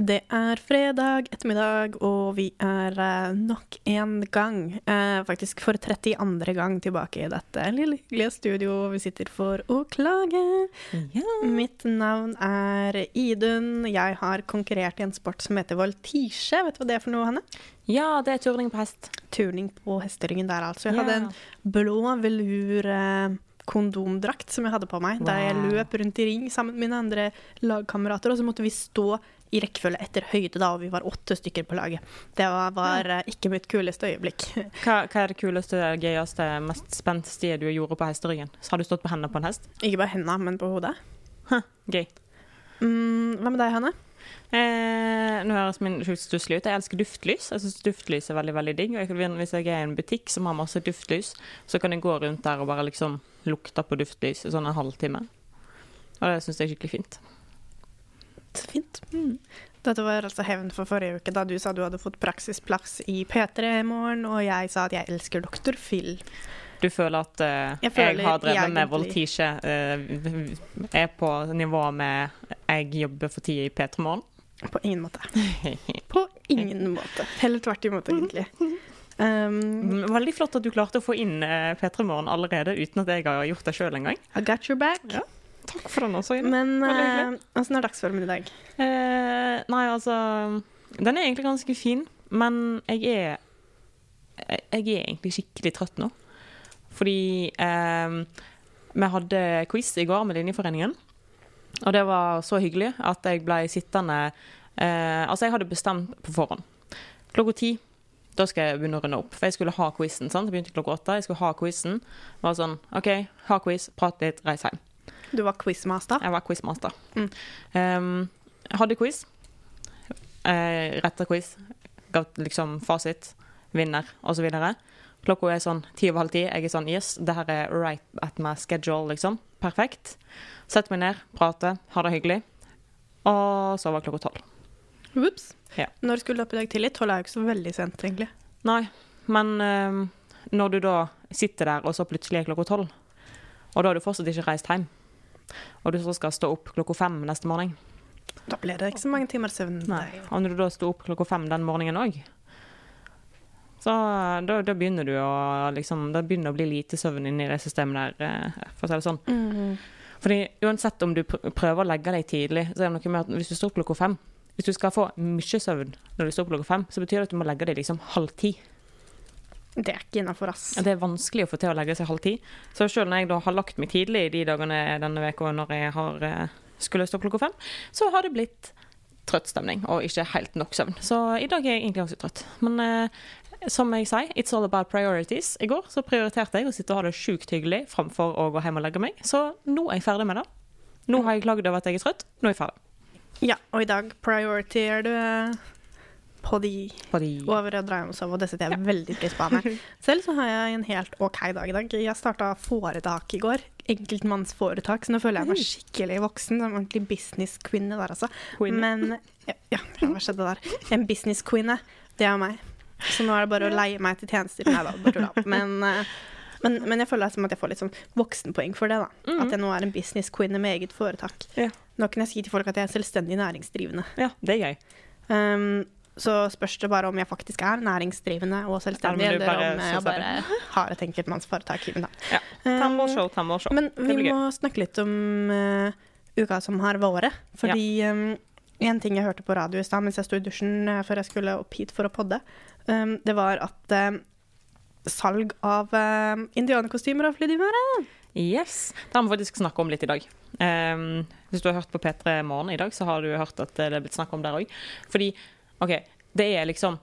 Det er fredag ettermiddag, og vi er eh, nok en gang, eh, faktisk for 32. gang tilbake i dette lille hyggelige studio vi sitter for å klage. Ja. Mitt navn er Idun. Jeg har konkurrert i en sport som heter voltige. Vet du hva det er for noe, Hanne? ja, det er turning på hest. Turning på hesteryggen der, altså. Jeg Ja. hadde en blå velur eh, kondomdrakt som jeg hadde på meg da jeg løp rundt i ring sammen med mine andre lagkamerater. Og så måtte vi stå i rekkefølge etter høyde da, og vi var åtte stykker på laget. Det var, var ja. ikke mitt kuleste øyeblikk. Hva, hva er det kuleste, gøyeste, mest spenstige du gjorde på hesteryggen? Så har du stått på hendene på en hest? Ikke bare hendene, men på hodet. Gøy. Mm, hva med deg, Hanne? Eh, nå høres min sjukt stusslig ut. Jeg elsker duftlys. Jeg syns duftlys er veldig veldig digg. Og jeg, hvis jeg er i en butikk som har masse duftlys, så kan jeg gå rundt der og bare liksom lukte på duftlys i sånn en halvtime. Og det syns jeg er skikkelig fint. Så fint. Dette var altså hevn for forrige uke, da du sa du hadde fått praksisplass i P3 i morgen, og jeg sa at jeg elsker Dr. Phil. Du føler at uh, Jeg jeg, har drevet med egentlig- voltige, uh, er på nivå med jeg jobber for tida i P3 Morgen? På ingen måte. På ingen måte. Heller tvert imot, egentlig. Um, Veldig flott at du klarte å få inn eh, P3 Morgen allerede uten at jeg har gjort det sjøl engang. I got your back. Ja. Takk for den også, Ine. Men åssen uh, altså, er dagsformen i dag? Uh, nei, altså Den er egentlig ganske fin, men jeg er Jeg er egentlig skikkelig trøtt nå. Fordi eh, vi hadde quiz i går med Linjeforeningen. Og det var så hyggelig at jeg ble sittende eh, Altså, jeg hadde bestemt på forhånd. Klokka ti da skal jeg begynne å runde opp. For jeg skulle ha quizen. sant? Jeg begynte klokka åtte. Jeg skulle ha quizen. Var sånn OK, ha quiz, prat litt, reis hjem. Du var quizmaster. Jeg var quizmaster. Mm. Um, hadde quiz. Uh, Retta quiz. Ga liksom fasit. Vinner, osv. Klokka er sånn ti over halv ti. Jeg er sånn Yes, det her er right at my schedule, liksom. Perfekt. Setter meg ned, prater, har det hyggelig. Og så var klokka tolv. Ops. Ja. Når skulle du opp i dag tidlig? Tolv er jo ikke så veldig sent, egentlig. Nei, men um, når du da sitter der, og så plutselig er klokka tolv, og da har du fortsatt ikke reist hjem, og du så skal stå opp klokka fem neste morgen Da ble det ikke så mange timer søvn. Nei. Og når du da sto opp klokka fem den morgenen òg, så da, da begynner du å liksom Da begynner det å bli lite søvn inni det systemet der, eh, for å si det sånn. Mm. Fordi uansett om du prøver å legge deg tidlig, så er det noe med at hvis du står opp klokka fem Hvis du skal få mye søvn når du står opp klokka fem, så betyr det at du må legge deg liksom halv ti. Det er ikke innafor, ass. Det er vanskelig å få til å legge seg halv ti. Så selv når jeg da har lagt meg tidlig de dagene denne uka når jeg har eh, skulle stå klokka fem, så har det blitt trøtt stemning og ikke helt nok søvn. Så i dag er jeg egentlig ganske trøtt. Men eh, som jeg sier, it's all about priorities. I går så prioriterte jeg å sitte og ha det sjukt hyggelig framfor å gå hjem og legge meg. Så nå er jeg ferdig med det. Nå har jeg klagd over at jeg er trøtt. Nå er jeg ferdig. Ja, og i dag prioriterer du eh, på de På de over å dra hjem og sove, og det setter jeg veldig pris på. Anne. Selv så har jeg en helt OK dag i dag. Jeg starta foretak i går. Enkeltmannsforetak, så nå føler jeg meg skikkelig voksen. Som ordentlig businesskvinne der, altså. Queen. Men ja, ja, hva skjedde der? En businesskvinne, det er meg. Så nå er det bare å leie meg til tjenester. Nei da, bare tulla. Men, eh, men, men jeg føler det som at jeg får litt sånn voksenpoeng for det, da. Mhm. At jeg nå er en business queen med eget foretak. Ja. Nå kan jeg si til folk at jeg er selvstendig næringsdrivende. Ja, det er gøy. Um, så spørs det bare om jeg faktisk er næringsdrivende og selvstendig, Ja, eller om jeg bare har et enkeltmannsforetak. Ja. show. tannmålshow. Men vi må snakke litt om uh, uka som har vært. Fordi um, en ting jeg hørte på radio i stad mens jeg sto i dusjen eh, før jeg skulle opp hit for å podde, um, det var at um, salg av um, indianerkostymer i været. Yes. Det har vi faktisk snakket om litt i dag. Um, hvis du har hørt på P3 Morgen i dag, så har du hørt at det er blitt snakk om der òg. Fordi OK, det er liksom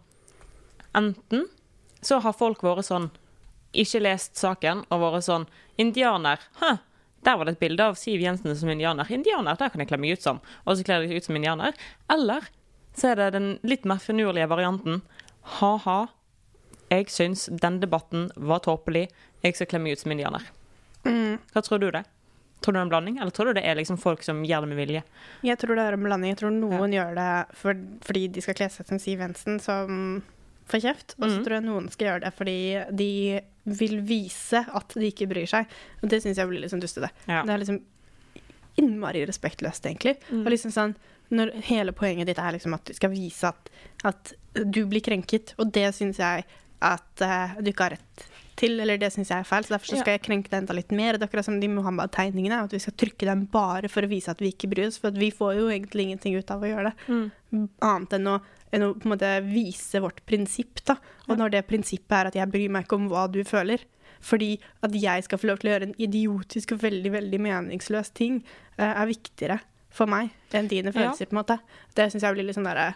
Enten så har folk vært sånn Ikke lest saken og vært sånn Indianer. Hæ, der var det et bilde av Siv Jensen som indianer. Indianer, der kan jeg kle meg ut som. Og så kler de seg ut som indianer. Eller så er det den litt mer finurlige varianten. Ha-ha, jeg syns den debatten var tåpelig. Jeg skal kle meg ut som indianer. Mm. Hva tror du det? Tror du det er en blanding, eller tror du det er liksom folk som gjør det med vilje? Jeg tror det er en blanding. Jeg tror noen gjør det for, fordi de skal kle seg som Siv Jensen, som får kjeft. Og så mm. tror jeg noen skal gjøre det fordi de vil vise at de ikke bryr seg. Og det syns jeg blir sånn dustete. Ja. Det er liksom innmari respektløst, egentlig. Mm. Og liksom sånn, når hele poenget ditt er liksom at du skal vise at, at du blir krenket, og det syns jeg at uh, du ikke har rett til, eller det syns jeg er feil, så derfor så Ja. skal jeg krenke deg enda litt mer. Det er akkurat som de Muhammad-tegningene, at vi skal trykke dem bare for å vise at vi ikke bryr oss, for vi får jo egentlig ingenting ut av å gjøre det, Mm. annet enn å, enn å måte vise vårt prinsipp, da. Og når det prinsippet er at jeg bryr meg ikke om hva du føler, fordi at jeg skal få lov til å gjøre en idiotisk og veldig, veldig meningsløs ting, uh, er viktigere for meg enn dine følelser, på en måte. Det syns jeg blir litt sånn derre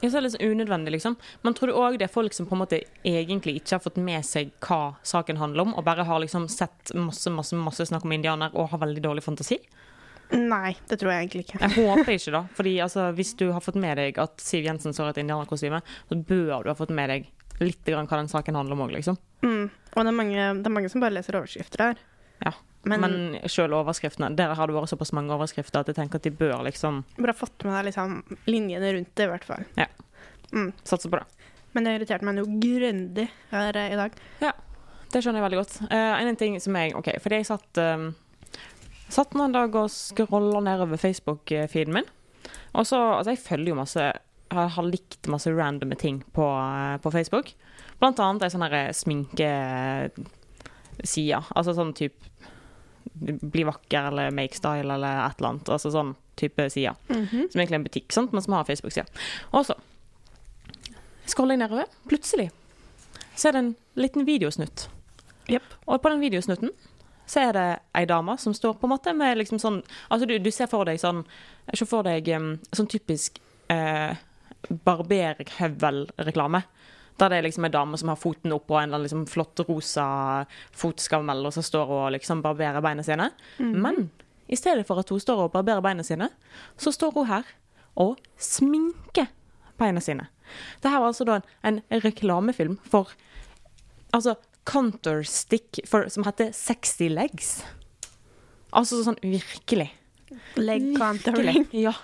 Ja, så er det litt sånn unødvendig, liksom. Men tror du òg det er folk som på en måte egentlig ikke har fått med seg hva saken handler om, og bare har liksom sett masse, masse, masse snakk om indianer og har veldig dårlig fantasi? Nei, det tror jeg egentlig ikke. Jeg håper ikke, da. Fordi altså, hvis du har fått med deg at Siv Jensen så et indianerkostyme, så bør du ha fått med deg litt grann hva den saken handler om òg, liksom. Mm. Og det er, mange, det er mange som bare leser overskrifter her. Ja. Men, Men sjøl overskriftene Der har det vært såpass mange overskrifter at jeg tenker at de bør liksom bare fått med deg liksom linjene rundt det, i hvert fall. Ja. Mm. Satser på det. Men det irriterte meg noe grundig her eh, i dag. Ja, Det skjønner jeg veldig godt. Uh, en ting som jeg OK, fordi jeg satt um, Satt en dag og scrolla nedover Facebook-feeden min. Og så Altså, jeg følger jo masse Jeg har likt masse randomme ting på, eh, på Facebook. Blant annet ei sånn sminkeside. Altså sånn type Bli vakker eller make style eller et eller annet. Altså sånn type sider. Mm -hmm. Som egentlig er en butikk, sant? men som har Facebook-side. Og så scroller jeg nedover. Plutselig så er det en liten videosnutt. Yep. Og på den videosnutten så er det ei dame som står på en måte med liksom sånn Altså, du, du ser for deg sånn Se for deg um, sånn typisk eh, barberhøvelreklame. Der det er liksom ei dame som har foten oppå en liksom flott rosa fotskammel, og så står hun og liksom barberer beina sine. Men i stedet for at hun står og barberer beina sine, så står hun her og sminker beina sine. Dette var altså da en, en reklamefilm for altså Counterstick for, som heter 60 Legs. Altså sånn virkelig. Leg contouring. Ja.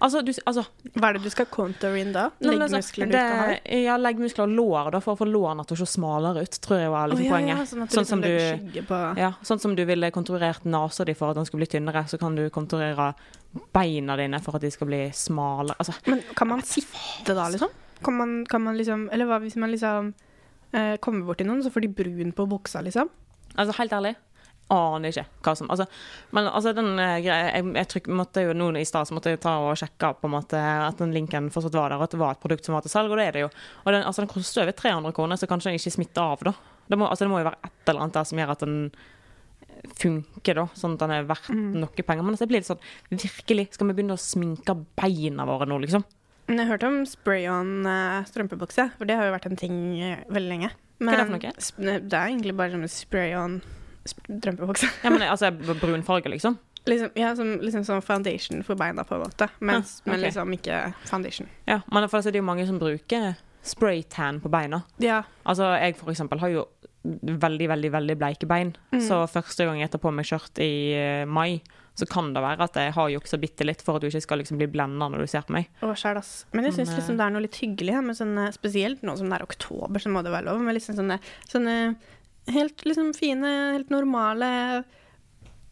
Altså, du, altså Hva er det du skal contour inn da? Legg men altså, Leggmuskler du skal ha? det- Ja, leggmuskler og lår, da, for å få lårene til å se smalere ut, tror jeg var liksom oh, ja, poenget. Ja, sånn at du Sånn liksom som du- på Ja, sånn som du ville konturert nesa di for at den skulle bli tynnere, så kan du konturere beina dine for at de skal bli smalere. Altså, Men kan man sitte da, liksom? Kan man, kan man liksom Eller hva hvis man liksom eh, kommer bort til noen, så får de brun på buksa, liksom? altså helt ærlig, aner ikke hva som Altså, men altså, den eh, greia Jeg, jeg trykk, måtte jo noen i stad så måtte jeg ta og sjekke på en måte at den linken fortsatt var der, og at det var et produkt som var til salg, og det er det jo. Og den, altså, den koster over 300 kroner, så kanskje den ikke smitter av, da. Det må, altså, det må jo være et eller annet der som gjør at den funker, da, sånn at den er verdt noe penger. Men altså, jeg blir litt sånn Virkelig, skal vi begynne å sminke beina våre nå, liksom? Men Jeg har hørt om spray-on eh, strømpebukse, for det har jo vært en ting eh, veldig lenge. Hva er det for noe? det er egentlig bare spray-on strømpebukse. Ja, men altså brun farge, liksom? Liksom, ja, som, liksom som foundation for beina, på en måte. Men, Ah, okay. Men liksom ikke foundation. Ja, men for altså, det er jo mange som bruker spraytan på beina. Ja. Altså, jeg for eksempel har jo veldig, veldig, veldig bleike bein. Mm. Så første gang jeg tar på meg skjørt i eh, mai, så kan det være at jeg har juksa bitte litt for at du ikke skal liksom bli blenda når du ser på meg. Å, sjæl, ass. Men jeg syns liksom det er noe litt hyggelig her, med sånne, spesielt nå som det er oktober, så må det være lov med liksom sånne, sånne helt liksom fine, helt normale,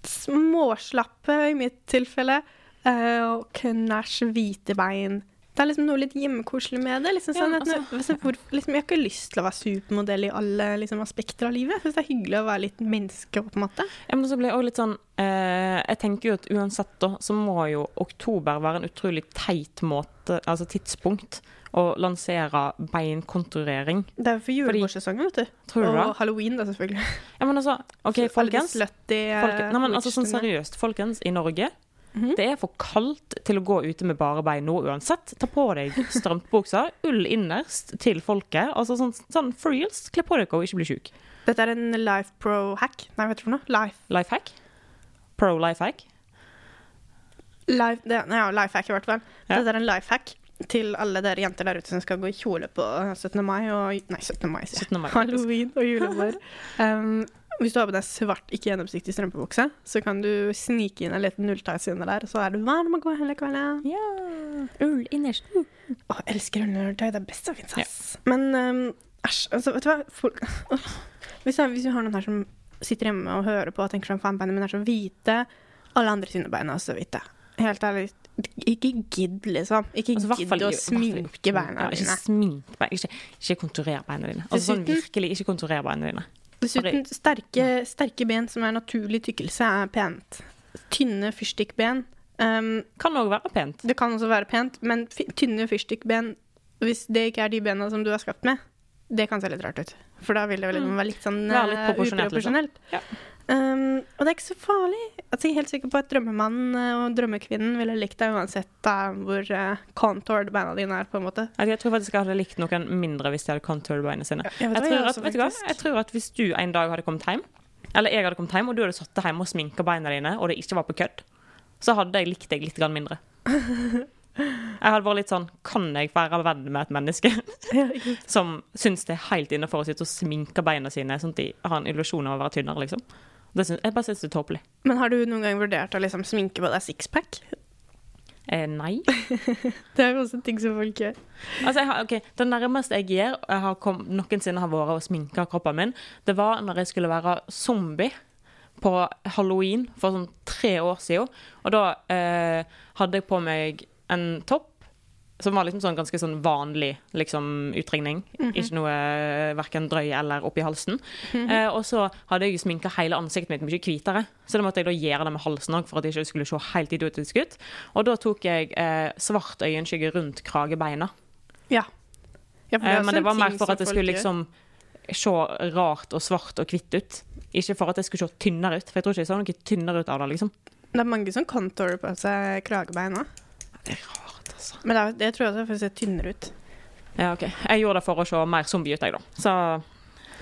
småslappe i mitt tilfelle, eh, og knæsj hvite bein. Det er liksom noe litt hjemmekoselig med det. Liksom, sånn at, altså- hvor, liksom, jeg har ikke lyst til å være supermodell i alle liksom, aspekter av livet. Jeg syns det er hyggelig å være litt menneske, på en måte. Ja, men så blir jeg litt sånn eh, Jeg tenker jo at uansett, da, så må jo oktober være en utrolig teit måte, altså tidspunkt, å lansere beinkonturering. Det er for julebordsesongen, vet du. Tror du Og det? halloween, da, selvfølgelig. Ja, men altså, OK, folkens. Slutty, eh, nei, men altså sånn seriøst, folkens, i Norge Mhm. Det er for kaldt til å gå ute med bare bein nå uansett. Ta på deg strømpebukser, ull innerst til folket. Altså sånn, sånn for reals. Kle på deg og ikke bli sjuk. Dette er en Life Pro-hack. Nei, hva heter det for noe? Life, Life hack. Pro life hack. life, det, ja, life hack, i hvert fall. Ja. Dette er en life hack til alle dere jenter der ute som skal gå i kjole på 17. mai og Nei, 17. mai, sier jeg. 17. mai. Halloween og julebord. um, Hvis du har på deg svart, ikke gjennomsiktig strømpebukse, så kan du snike inn en liten ulltights under der, og så er du varm og god hele kvelden. Ja. Ull innerst. Uh. Å, jeg elsker ullundertøy. Det er best som fins, ass. Men um, æsj, altså, vet du hva Folk, hvis, jeg, hvis vi har noen her som sitter hjemme og hører på og tenker sånn faen, beina mine er så hvite, alle andre sine bein er så hvite. Helt ærlig, ikke gidd, liksom. Ikke Altså, gidd å sminke beina ja, Ikke dine. smink beina. Ikke, ikke konturer beina dine. Altså, sånn virkelig ikke konturer beina dine. Dessuten, sterke, sterke ben som er naturlig tykkelse, er pent. Tynne fyrstikkben um, Kan òg være pent. Det kan også være pent, men tynne fyrstikkben, hvis det ikke er de bena som du er skapt med, det kan se litt rart ut. For da vil det vel liksom være litt sånn Mm. Være litt eh, liksom. uproporsjonelt. Ja. Um, og det er ikke så farlig. Altså, jeg er helt sikker på at drømmemannen eh, og drømmekvinnen ville likt deg uansett da, hvor uh, contoured beina dine er, på en måte. Jeg jeg tror faktisk jeg hadde likt noen mindre hvis de hadde contoured beina sine. Jeg vet Jeg tror, at, vet du hva? jeg tror at hvis du en dag hadde kommet hjem, eller jeg hadde kommet hjem, og du hadde sittet hjemme og sminka beina dine, og det ikke var på kødd, så hadde jeg likt deg litt mindre. Jeg hadde vært litt sånn Kan jeg være venn med et menneske Ja, som syns det er helt innafor å sitte og sminke beina sine, sånn at de har en illusjon av å være tynnere, liksom? Det syns, jeg bare syns det er tåpelig. Men har du noen gang vurdert å liksom sminke på deg sixpack? Eh, nei. Det er jo også ting som folk gjør. Altså, har, okay, Det nærmeste jeg gjør jeg har kom, noensinne har vært å sminke kroppen min, det var når jeg skulle være zombie på halloween for sånn tre år siden. Og da eh, hadde jeg på meg en topp som var liksom sånn ganske sånn vanlig liksom, utringning. Ikke noe eh, verken drøy eller oppi halsen. eh, og så hadde jeg sminka hele ansiktet mitt mye hvitere, så da måtte jeg da gjøre det med halsen òg for at jeg ikke skulle se helt idiotisk ut. Og da tok jeg eh, svart øyenskygge rundt kragebeina. Ja. ja det Eh, men det var mer for at det skulle liksom se rart og svart og hvitt ut. Ikke for at det skulle se tynnere ut, for jeg tror ikke jeg så noe tynnere ut av det, liksom. Det er mange som contourer på seg kragebein òg. Det er rart, altså. Men det, det tror jeg også er å tynnere ut. Ja, OK. Jeg gjorde det for å se mer zombie ut, jeg, da. Så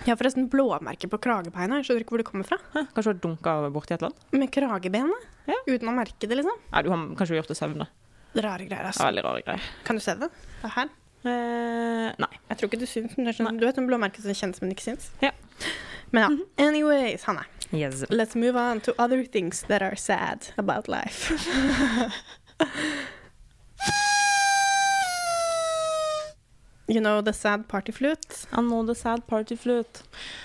Jeg har forresten blåmerker på kragebeina. Jeg skjønner ikke hvor det kommer fra. hæ, kanskje du har dunka borti et eller annet? Med kragebenet. Ja. Uten å merke det, liksom. Nei, du har kanskje gjort det søvne. Rare greier, Ja, altså. veldig rare greier. Kan du se det? Det er her. Eh, nei. Jeg tror ikke du syns, men det er sånn, du vet den blåmerket som kjennes, men ikke syns? Ja. Men ja. Anyways, Hanne. Yes. Let's move on to other things that are sad about life. you know the sad party flute? I know the sad party flute.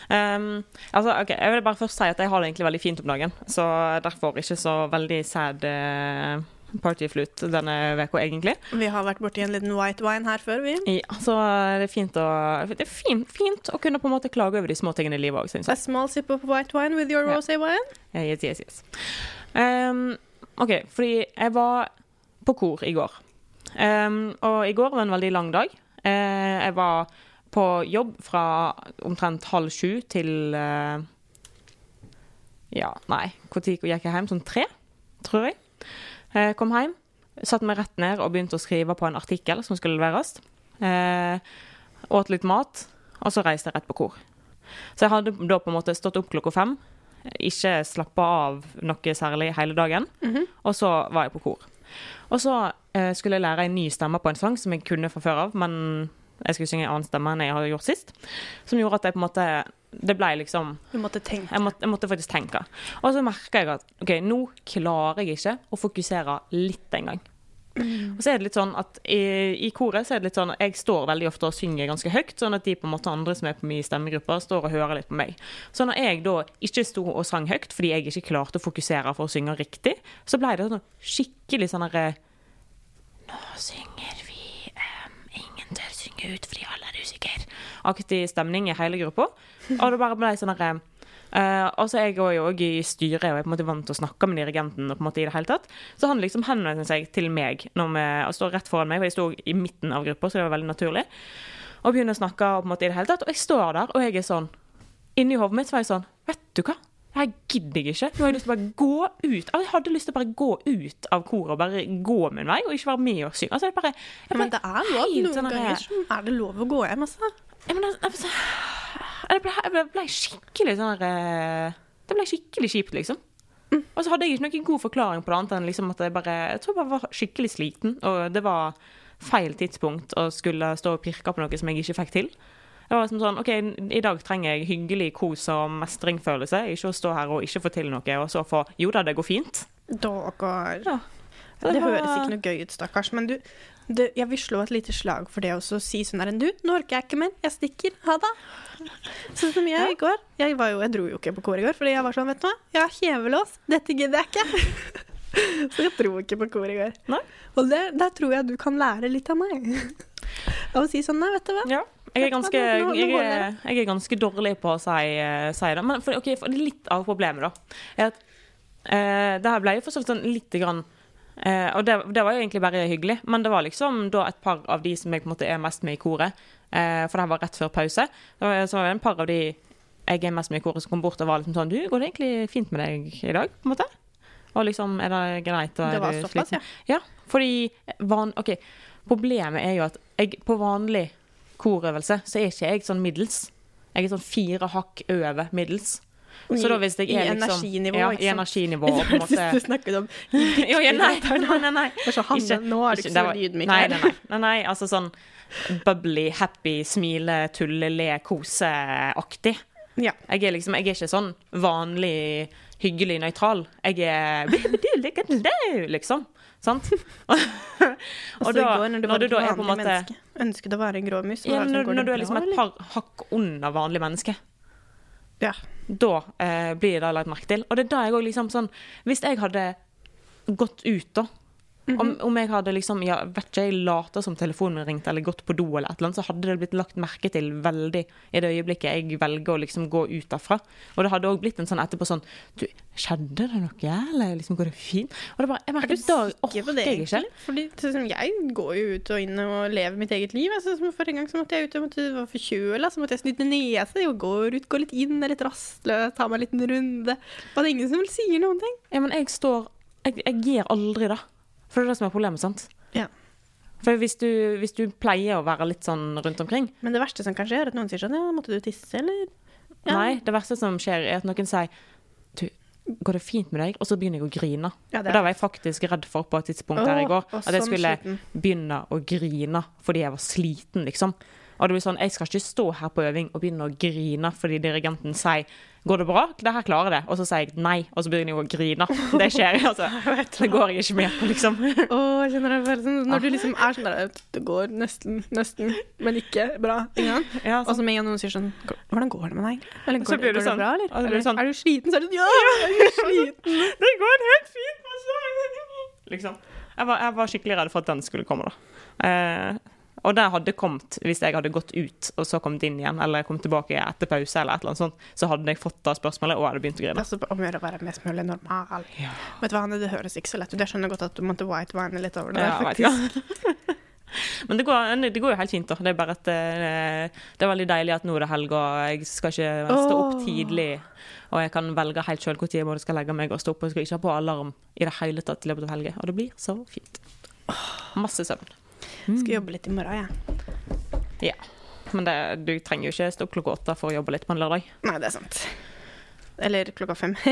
Um, altså, ok, Jeg vil bare først si at jeg har det egentlig veldig fint om dagen, så derfor ikke så veldig sad uh, party flute denne uka, egentlig. Vi har vært borti en liten white wine her før, vi. Ja, så det er fint å, det er fint, fint å kunne på en måte klage over de små tingene i livet òg, syns A small sip of white wine with your rosé rosé wine. Yeah, Yes, yes, yes. Um, OK, fordi jeg var på kor i går. Um, og i går var en veldig lang dag. Eh, jeg var på jobb fra omtrent halv sju til eh, Ja, nei, når gikk jeg hjem? Sånn tre, tror jeg. Jeg kom hjem, satte meg rett ned og begynte å skrive på en artikkel som skulle leveres. Eh, åt litt mat, og så reiste jeg rett på kor. Så jeg hadde da på en måte stått opp klokka fem, ikke slappa av noe særlig hele dagen, Mhm. og så var jeg på kor. Og så eh, skulle jeg lære en ny stemme på en sang som jeg kunne fra før av, men jeg skulle synge en annen stemme enn jeg hadde gjort sist, som gjorde at jeg på en måte Det ble liksom Du måtte tenke. jeg måtte, jeg måtte faktisk tenke. Og så merka jeg at OK, nå klarer jeg ikke å fokusere litt engang. Og så er det litt sånn at i, i koret så er det litt sånn at jeg står veldig ofte og synger ganske høyt, sånn at de på en måte andre som er på min stemmegruppe, står og hører litt på meg. Så når jeg da ikke sto og sang høyt fordi jeg ikke klarte å fokusere for å synge riktig, så ble det sånn skikkelig sånn derre Nå synger vi um, Ingen tør synge ut fordi alle er usikre. Aktig stemning i hele gruppa. Og det bare ble sånn derre Uh, og så er jeg òg i styret og er på en måte vant til å snakke med dirigenten. på en måte i det hele tatt Så han liksom henvendte seg til meg når vi og står rett foran meg, for jeg sto i midten av gruppa, så det var veldig naturlig. Og begynner å snakke og på en måte i det hele tatt. Og jeg står der, og jeg er sånn Inni hodet mitt var jeg sånn Vet du hva? Jeg gidder ikke. Nå har jeg lyst til å bare gå ut. Jeg hadde lyst til å bare gå ut av koret og bare gå min vei, og ikke være med og synge. Altså, det bare, jeg Men det er lov. Noen sånn ganger er det lov å gå hjem, altså. Jeg, men altså, altså, jeg, ble, jeg ble, skikkelig sånn eh, Det ble skikkelig kjipt, liksom. Og så hadde jeg ikke noen god forklaring på det, annet enn liksom at jeg bare Jeg tror jeg bare var skikkelig sliten, og det var feil tidspunkt å skulle stå og pirke på noe som jeg ikke fikk til. Det var som sånn OK, i dag trenger jeg hyggelig kos og mestringsfølelse. Ikke å stå her og ikke få til noe, og så få Jo da, det går fint. Dagar. Ja. Det, Det var- høres ikke noe gøy ut, stakkars. Men du, du, jeg vil slå et lite slag for det også si sånn her enn Du, nå orker jeg ikke mer. Jeg stikker. Ha det. Sånn som jeg i går. Jeg, var jo, jeg dro jo ikke på kor i går, fordi jeg var sånn, vet du hva. Jeg har kjevelås. Dette gidder jeg ikke. Så jeg dro ikke på kor i går. Nei. Og der, der tror jeg du kan lære litt av meg. Av å si sånn, nei, vet du hva. Ja. Jeg er, ganske, jeg, er, jeg er ganske dårlig på å si, eh, si det. Men for, okay, for litt av problemet, da, er at eh, det her ble jo for så vidt sånn lite grann eh, Og det, det var jo egentlig bare hyggelig, men det var liksom da et par av de som jeg på en måte er mest med i koret, eh, for det her var rett før pause, det var, så var det en par av de jeg er mest med i koret, som kom bort og var liksom sånn Du, går det egentlig fint med deg i dag? på en måte? Og liksom, er det greit? Og Det var såpass, ja. Ja, fordi van, OK, problemet er jo at jeg på vanlig korøvelse så er ikke jeg sånn middels. Jeg er sånn fire hakk over middels. Så da hvis jeg I er liksom energinivå, ja, i energinivå, på en måte du snakket om. Jo, ja, nei, nei, nei, nei. Hanne, nå er du ikke så ydmyk Nei, nei, nei, nei, nei. Altså sånn bubbly, happy, smile, tulle, le, kose-aktig. Ja. Jeg er liksom, jeg er ikke sånn vanlig hyggelig nøytral. Jeg er liksom. Sant? og da, i når du da er på en måte ønsket å være en grå mus, ja, når, når du er liksom et par hakk under vanlig menneske, Ja. da eh, blir det lagt merke til. Og det er da jeg òg liksom sånn Hvis jeg hadde gått ut, da Mhm. om, om jeg hadde liksom ja, vet ikke, jeg lata som telefonen min ringte, eller gått på do, eller et eller annet, så hadde det blitt lagt merke til veldig i det øyeblikket jeg velger å liksom gå ut derfra. Og det hadde òg blitt en sånn etterpå sånn Du, skjedde det noe, eller liksom går det fint? Og det bare, jeg Er merker da orker det, jeg ikke. Fordi sånn jeg går jo ut og inn og lever mitt eget liv. Altså, som en gang så måtte jeg ut og måtte være forkjøla, så måtte jeg snyte nese. Og går ut, går litt inn, er litt rastløs, tar meg en liten runde. Var det ingen som vil si noen ting? Ja, men jeg står Jeg, jeg gir aldri det. For det er det som er problemet, sant? Ja. For hvis du, hvis du pleier å være litt sånn rundt omkring Men det verste som kan skje, er at noen sier sånn Ja, måtte du tisse, eller? Ja. Nei, det verste som skjer, er at noen sier Du, går det fint med deg? Og så begynner jeg å grine. Ja, Og det var jeg faktisk redd for på et tidspunkt her i går. At jeg sånn skulle sliten. begynne å grine fordi jeg var sliten, liksom. Og det blir sånn, Jeg skal ikke stå her på øving og begynne å grine fordi dirigenten sier 'Går det bra?' 'Det her klarer det.' Og så sier jeg nei, og så begynner jeg å grine. Det skjer, altså. Det går jeg ikke med på, liksom. Å, jeg kjenner den følelsen. Når du liksom er sånn der Det går nesten, nesten, men ikke bra. Ja, Og så med en gang noen sier sånn Hvordan går det med deg? Eller går, det, du går det sånn, bra, eller? eller sånn- Er du sliten? Så er det sånn Ja, jeg er sliten. Det går helt fint, altså. Liksom. Jeg var, jeg var skikkelig redd for at den skulle komme, da. Eh, og det hadde kommet hvis jeg hadde gått ut og så kommet inn igjen, eller kommet tilbake etter pause, eller et eller annet sånt, så hadde jeg fått det spørsmålet og hadde begynt å grine. Altså, om å gjøre å være mest mulig normal. Ja. Vet du hva, det høres ikke så lett ut. Jeg skjønner godt at du måtte white-vine litt over det. Ja, jeg vet faktisk. Men det går, det går jo helt fint, da. Det er bare at det, det er veldig deilig at nå er det helg, og jeg skal ikke stå opp tidlig. Og jeg kan velge helt sjøl når jeg skal legge meg og stå opp. Og jeg skal ikke ha på alarm i det hele tatt i løpet av helga. Og det blir så fint. Masse søvn. Skal jobbe litt i morgen, jeg. Ja. Men det, du trenger jo ikke stå klokka åtte for å jobbe litt på en lørdag. Nei, det er sant. Eller klokka fem.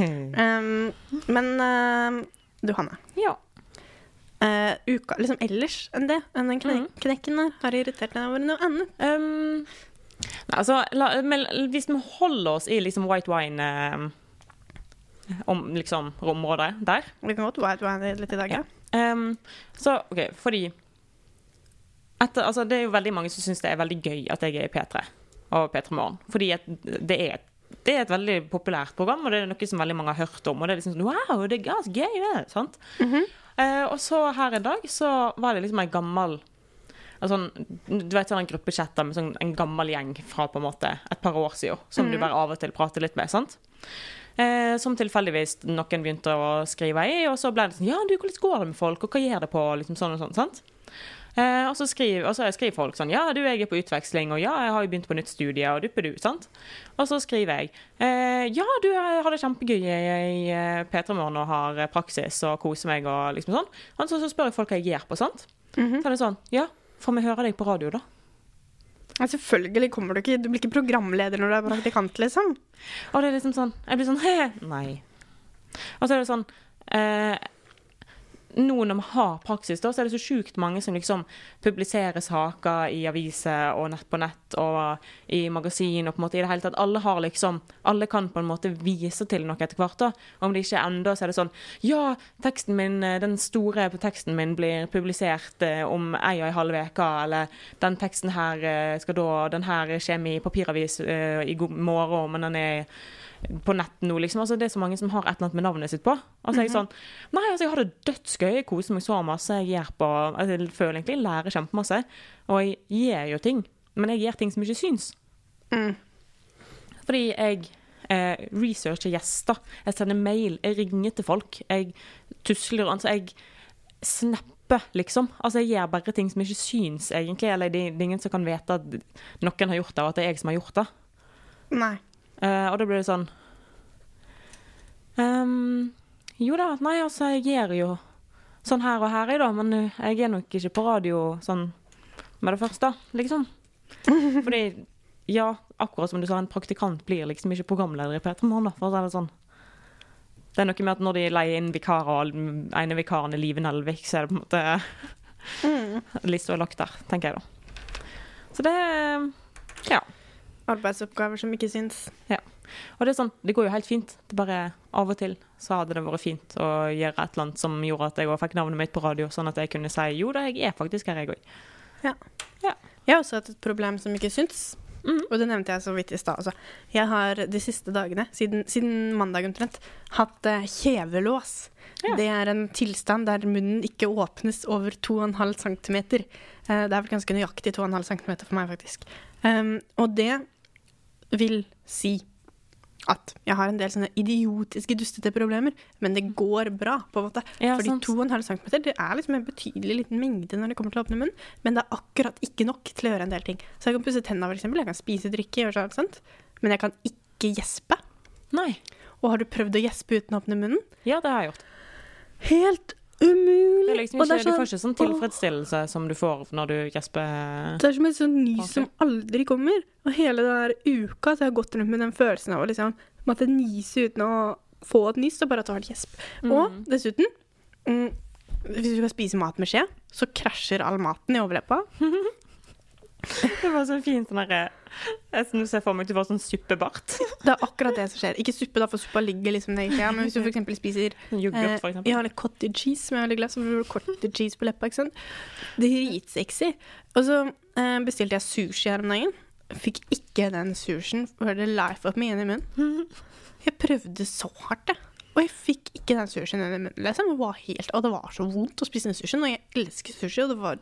um, men uh, du, Hanne. Ja. Uh, uka liksom ellers enn det, enn den kne Mhm. knekken der, har irritert deg over noe annet? Um, nei, altså, la, men hvis vi holder oss i liksom white wine eh, om liksom området der Vi kan godt white wine litt i dag, ja. Um, så OK, fordi etter, altså, Det er jo veldig mange som syns det er veldig gøy at jeg er i P3 og P3 Morgen. Fordi at det er, det er et veldig populært program, og det er noe som veldig mange har hørt om. Og det er liksom sånn Wow, det er ganske gøy, det. Sant? Eh, og så her en dag så var det liksom en gammel altså, Du vet sånn gruppechatter med sånn en gammel gjeng fra på en måte et par år siden, som du bare av og til prater litt med. sant? Eh, som tilfeldigvis noen begynte å skrive i, og så ble det sånn Ja, du, hvordan går det med folk, og hva gjør det på? liksom sånn og sånn, sant? Eh, og så skriver, og så skriver folk sånn Ja, du, jeg er på utveksling, og ja, jeg har jo begynt på nytt studie, og duppedu, sant? Og så skriver jeg eh, Ja, du, jeg har det kjempegøy i, i eh, P3 Morgen og har eh, praksis og koser meg og liksom sånn. Og så, så spør jeg folk hva jeg gjør på, sant? Så er det sånn Ja, får vi høre deg på radio, da? Ja, Selvfølgelig kommer du ikke Du blir ikke programleder når du er praktikant, liksom. Og det er liksom sånn Jeg blir sånn He, nei. Og så er det sånn eh, nå når vi har praksis, da, så er det så sjukt mange som liksom publiserer saker i aviser og nett på nett og i magasin og på en måte i det hele tatt. Alle har liksom Alle kan på en måte vise til noe etter hvert. da. Om det ikke er ennå, så er det sånn Ja, teksten min, eh, den store teksten min blir publisert eh, om ei og ei halv uke, eller den teksten her eh, skal da Den her kommer i papiravis i morgen, men den er på nett nå, liksom. Altså, det er så mange som har et eller annet med navnet sitt på. Altså, jeg er sånn Nei, altså, jeg har det dødsgøy. Jeg koser meg så masse. Jeg gjør på altså, Jeg føler egentlig jeg lærer kjempemasse. Og jeg gjør jo ting. Men jeg gjør ting som ikke syns. Mm. Fordi jeg eh, researcher gjester. Jeg sender mail. Jeg ringer til folk. Jeg tusler Altså, jeg snapper, liksom. Altså, jeg gjør bare ting som ikke syns, egentlig. Eller det, det er ingen som kan vite at noen har gjort det, og at det er jeg som har gjort det. Nei. Eh, og da blir det sånn um, Jo da, nei, altså, jeg gjør jo sånn her og her, jeg, da. Men eh, jeg er nok ikke på radio sånn med det første, liksom. Fordi, ja, akkurat som du sa, en praktikant blir liksom ikke programleder i P3 Morgen, for å si det sånn. Det er noe med at når de leier inn vikarer, og den ene vikaren er Live Nelvik, så er det på en måte Mm. Lista er lagt der, tenker jeg da. Så det Ja. Arbeidsoppgaver som ikke syns. Og det er sånn, det går jo helt fint. Det bare Av og til så hadde det vært fint å gjøre et eller annet som gjorde at jeg òg fikk navnet mitt på radio, sånn at jeg kunne si jo da, jeg er faktisk her, jeg òg. Jeg har også hatt et problem som ikke syns. Mhm. Og det nevnte jeg så vidt i stad. Altså. Jeg har de siste dagene, siden, siden mandag omtrent, hatt eh, kjevelås. Ja. Det er en tilstand der munnen ikke åpnes over 2,5 cm. Eh, det er vel ganske nøyaktig 2,5 cm for meg, faktisk. Um, og det vil si at jeg har en del sånne idiotiske, dustete problemer, men det går bra, på en måte. Ja, Fordi 2,5 cm det er liksom en betydelig liten mengde når det kommer til å åpne munnen, men det er akkurat ikke nok til å gjøre en del ting. Så jeg kan pusse for eksempel. Jeg kan spise drikke, gjøre sånn, sant? men jeg kan ikke gjespe. Nei. Og har du prøvd å gjespe uten å åpne munnen? Ja, det har jeg gjort. Helt umulig! Det er liksom ikke, det er Du får sånn- ikke sånn tilfredsstillelse som du får når du gjesper. Det er som et sånt nys som aldri kommer. Og hele den uka så har jeg gått rundt med den følelsen av å liksom måtte nyse uten å få et nys, og bare var et gjesp. Og Mm. dessuten, mm, hvis du skal spise mat med skje, så krasjer all maten i overleppa. Det var så fint sånn derre Jeg ser for meg at du var sånn suppebart. Det er akkurat det som skjer. Ikke suppe, da, for suppa ligger liksom der. Ja, men hvis du f.eks. spiser Yoghurt, for Eh, eksempel. ja, eller cottage cheese, som er veldig glad så får du cottage cheese på leppa. ikke sant? Dritsexy. Og så eh, bestilte jeg sushi her om dagen. Fikk ikke den sushien Hørte life up me inn i munnen. Jeg prøvde så hardt, jeg. Og jeg fikk ikke den sushien i munnen. Liksom. Det var helt, og det var så vondt å spise den sushien. Og jeg elsker sushi, og det var,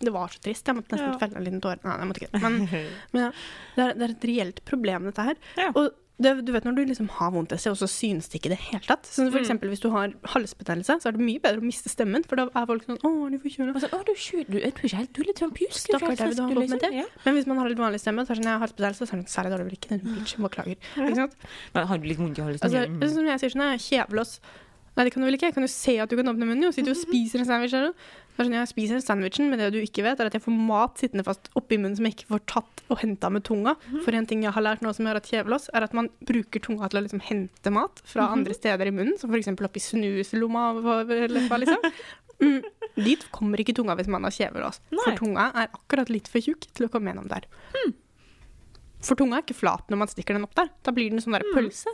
det var så trist. Jeg måtte nesten Ja. felle en liten tåre. Nei, jeg måtte ikke. Men, men ja, det, er, det er et reelt problem, dette her. Ja. Og det, du vet når du liksom har vondt et sted, og så synes det ikke i det hele tatt. Sånn for Mm. eksempel hvis du har halsbetennelse, så er det mye bedre å miste stemmen, for da er folk sånn Å, er du forkjøla? Altså, å, du, du, er du er ikke helt Du er litt sånn pjusk. du du liksom. Ja. Men hvis man har litt vanlig stemme, så er det sånn jeg har halsbetennelse, så er det sånn, særlig dårlig blikk. Bitch, beklager. Ikke sant? Men har du litt vondt i halsen? Altså, er som jeg sier sånn, jeg er kjevelås. Nei, det kan du vel ikke. Jeg kan jo se at du kan åpne munnen, jo. Sitter du og spiser en sandwich her, jo. Det er sånn, jeg spiser sandwichen, men det du ikke vet, er at jeg får mat sittende fast oppi munnen som jeg ikke får tatt og henta med tunga. For en ting jeg har lært nå som gjør at kjevelås, er at man bruker tunga til å liksom hente mat fra andre steder i munnen, som f.eks. oppi snuslomma leppa, liksom. Mm. Dit kommer ikke tunga hvis man har kjevelås. For tunga er akkurat litt for tjukk til å komme gjennom der. For tunga er ikke flat når man stikker den opp der. Da blir den sånn der pølse.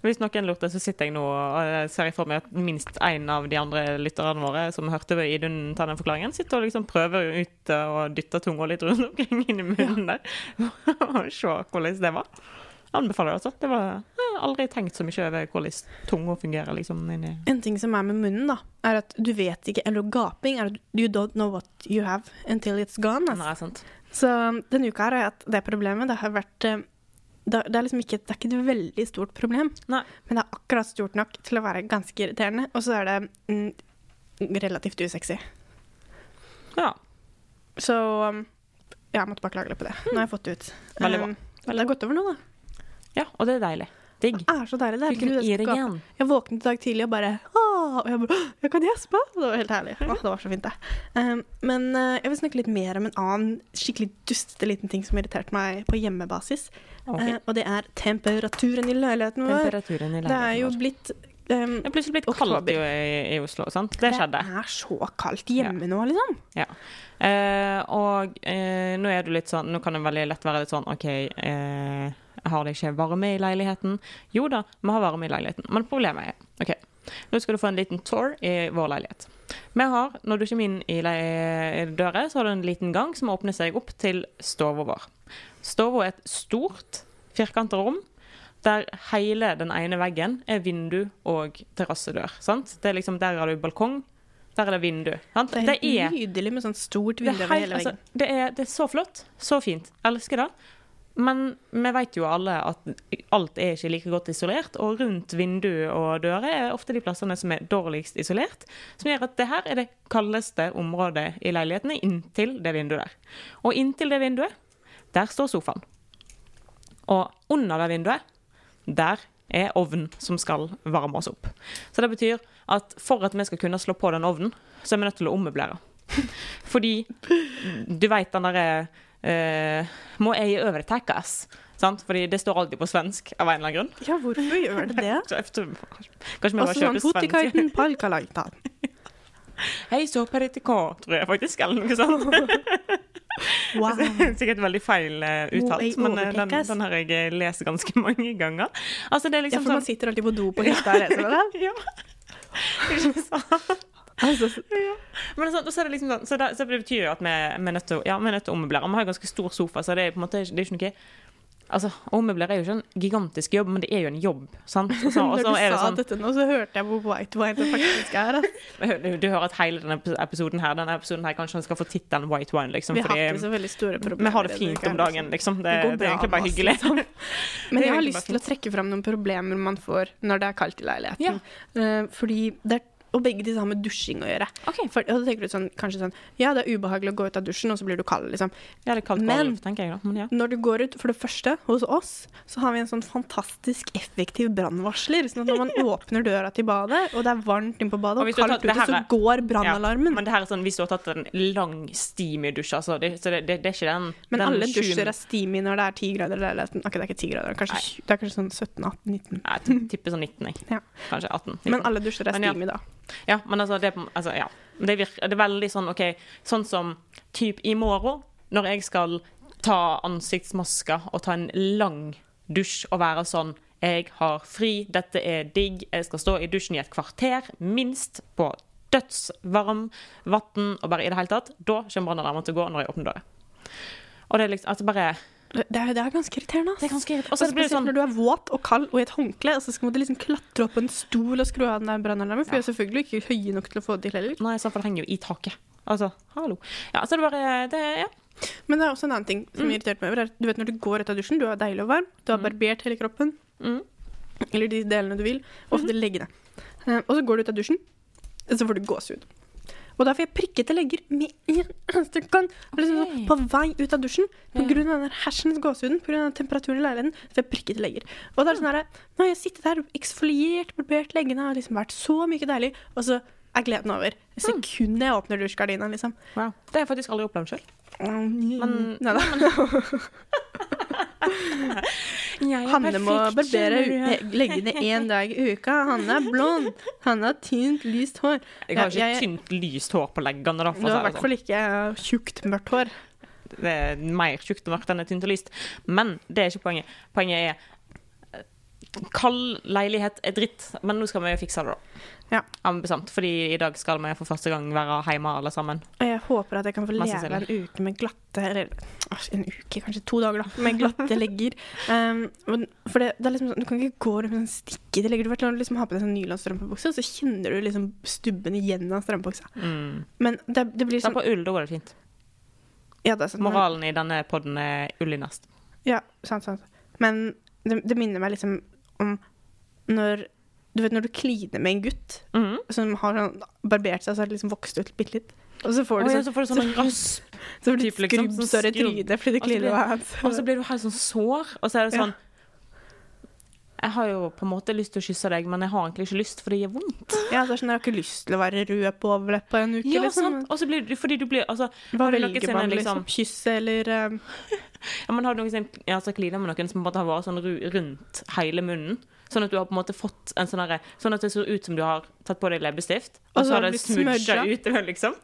Hvis noen lurte, så sitter jeg nå og eh, ser for meg at minst én av de andre lytterne våre som hørte Idun ta den forklaringen, sitter og liksom prøver ut eh, og dytter tunga litt rundt omkring inn i munnen der. Og se hvordan det var. Anbefaler det, altså. Det var jeg har aldri tenkt så mye over hvordan tunga fungerer liksom inni En ting som er med munnen, da, er at du vet ikke Eller gaping er at you don't know what you have until it's gone. Altså. Nei, sant. Så denne uka har jeg hatt det problemet. Det har vært eh, det, er liksom ikke, det er ikke et veldig stort problem, Nei. men det er akkurat stort nok til å være ganske irriterende. Og så er det mm, relativt usexy. Ja. Så um, ja, jeg måtte bare klage litt på det. Nå har jeg fått det ut. Veldig bra. Um, det har gått over nå, da. ja, og det er deilig. Digg. Det er så deilig. Det er jeg våknet i dag tidlig og bare Åh! Og jeg bare Jeg kan gjespe! Det var helt herlig. Åh, det var så fint, det. Um, men uh, jeg vil snakke litt mer om en annen skikkelig dustete liten ting som irriterte meg på hjemmebasis. Okay. Uh, og det er temperaturen i leiligheten vår. Temperaturen i Det er jo blitt um, Det er plutselig blitt kaldt i, i, Oslo. sant? Det skjedde. Det er så kaldt hjemme nå, liksom. Ja. Uh, og eh, nå er du litt sånn Nå kan det veldig lett være litt sånn OK, eh, har det ikke varme i leiligheten? Jo da, vi har varme i leiligheten. Men problemet er OK, nå skal du få en liten tour i vår leilighet. Vi har, Når du kommer inn i døra, så har du en liten gang som åpner seg opp til stua vår. Stua er et stort, firkanta rom. Der hele den ene veggen er vindu og terrassedør. sant? Det er liksom, Der har du balkong, der er det vindu. sant? Det er helt nydelig med sånn stort vindu over hele hele altså, veggen. det, er, det er så flott. Så fint. Elsker det. Men vi vet jo alle at alt er ikke like godt isolert, og rundt vindu og dører er ofte de plassene som er dårligst isolert. Som gjør at det her er det kaldeste området i leilighetene inntil det vinduet der. Og inntil det vinduet, der står sofaen. Og under det vinduet, der er ovnen som skal varme oss opp. Så det betyr at for at vi skal kunne slå på den ovnen, så er vi nødt til å ommøblere. Fordi du veit den derre eh, Må jeg overtekkes? Sant? Fordi det står alltid på svensk av en eller annen grunn. Ja, hvorfor gjør det det? Kanskje vi må kjøpe svensk. Hei, så peritiko, tror jeg faktisk, eller noe sånt. Wow. Sikkert veldig feil eh, uttalt, men eh, den, den har jeg eh, lest ganske mange ganger. Altså, det er Ja, liksom for man sånn sitter alltid på do på hytta og leser det. ja. Ikke sant? Altså, Men sånn, så, det liksom så, det, så det betyr jo at vi, vi er nødt til å ja, er ommøblere. Vi har en ganske stor sofa, så det er på en måte det er ikke noe Altså, Å ommøblere er jo ikke en gigantisk jobb, men det er jo en jobb. sant? Så, Når du det sa sånn, dette nå, så hørte jeg hvor white wine det faktisk er. du, du hører at hele denne episoden her denne episoden her kanskje skal få tittelen White Wine. liksom, Vi har ikke så veldig store problemer. vi har det fint om dagen, liksom. Det, Det det er egentlig bare hyggelig. liksom. Men jeg har lyst til å trekke fram noen problemer man får når det er kaldt i leiligheten. Ja. Uh, fordi det er og begge de har med dusjing å gjøre. Okay. For, og da tenker du sånn, kanskje sånn Ja, det er ubehagelig å gå ut av dusjen, og så blir du kald, liksom. Ja, det er kaldt Men- tenker jeg da. Men ja. Når du går ut, for det første, hos oss, så har vi en sånn fantastisk effektiv brannvarsler. Sånn at når man åpner døra til badet, og det er varmt inne på badet, Og og kaldt ute, så går brannalarmen. Men det her er sånn, hvis du har tatt en lang steamy-dusj, altså, det, så det, det, det er ikke den Men den alle 20 dusjer er steamy når det er 10 grader i leiligheten. Ok, det er ikke ti grader, kanskje, det er kanskje sånn 17, 18, 19. Jeg tipper sånn 19, jeg. Ja. Kanskje 18. 19. Men alle dusjer er steamy da. Ja, men altså, det, er altså ja. Det, virker, det er veldig sånn, OK, sånn som typ i morgen, når jeg skal ta ansiktsmasker og ta en lang dusj og være sånn Jeg har fri, dette er digg, jeg skal stå i dusjen i et kvarter, minst, på dødsvarm vann og bare i det hele tatt. Da kommer brannalarmen til å gå når jeg åpner døra. Og det er liksom altså bare Det er, det er ganske irriterende. ass. Det er ganske irriterende. Og så Og så blir det spesielt sånn når du er våt og kald og i et håndkle, og så skal du liksom klatre opp en stol og skru av den der brannalarmen, for Ja. vi er selvfølgelig ikke høye nok til å få det til heller. Nei, så det henger jo i taket. Altså, hallo. Ja, så det bare det, ja. Men det er også en annen ting som Mm. irriterte meg er- Du vet når du går ut av dusjen, du er deilig og varm, du har barbert hele kroppen, Mm. eller de delene du vil, og så mm -hmm. legge deg. og så går du ut av dusjen, og så får du gåsehud. Og da får jeg prikkete legger med en eneste gang. Liksom, sånn På vei ut av dusjen, grunn av den der hersens gåsehuden, av temperaturen i leiligheten, så får jeg prikkete legger. Og da er det sånn her, nå har jeg sittet der, eksfoliert, barbert leggene, har liksom vært så mye deilig, og så er gleden over. Mm. Sekundet jeg åpner dusjgardina, liksom. Wow. Det har jeg faktisk aldri opplevd sjøl. Men, Nei Neida. Hanne må barbere legge leggene én dag i uka. Hanne er blond. Hanne har tynt, lyst hår. Jeg har ikke jeg- tynt, lyst hår på leggene. Da, Du har i det hvert sånn. fall ikke eh, tjukt, mørkt hår. Det er mer tjukt og mørkt enn tynt og lyst. Men det er ikke poenget. Poenget er eh, Kald leilighet er dritt, men nå skal vi fikse det, da. Ja. Ambisant, Fordi i dag skal vi for første gang være hjemme alle sammen. Og jeg håper at jeg kan få leve en uke med glatte Eller en uke, kanskje to dager, da. Med glatte legger. Um, for det, det er liksom sånn, Du kan ikke gå rundt med sånn stikkete legger. Du vet, når du liksom har på deg sånn nylonstrømpebukse, så kjenner du liksom stubben igjen av strømpebuksa. Mm. Men det, det blir Det er på ull, da går det fint. ja, det er Moralen men- i denne podden er ull i nest. Ja, sant, sant. Men det, det minner meg liksom om når Du vet når du kliner med en gutt Mm. som har sånn barbert seg, så har det liksom vokst ut bitte litt. Og så får du ja, sånn, så får du sånn rasp, så blir typ liksom, sånn skrubbsår i trynet fordi du kliner blir- hans. og så blir du helt sånn sår, og så er det Ja. Jeg har jo på en måte lyst til å kysse deg, men jeg har egentlig ikke lyst, for det gjør vondt. Ja, det er sånn, Jeg har ikke lyst til å være rød på overleppa en uke. Ja, liksom. sant. Og så blir du Fordi du blir Altså, Hva velger man, liksom? Kysse eller um, ja, men har du noensinne altså, klina med noen som måte har vært sånn rundt hele munnen? Sånn at du har på en måte fått en sånn herre Sånn at det ser ut som du har tatt på deg leppestift, Og så så har det smudga utover, liksom.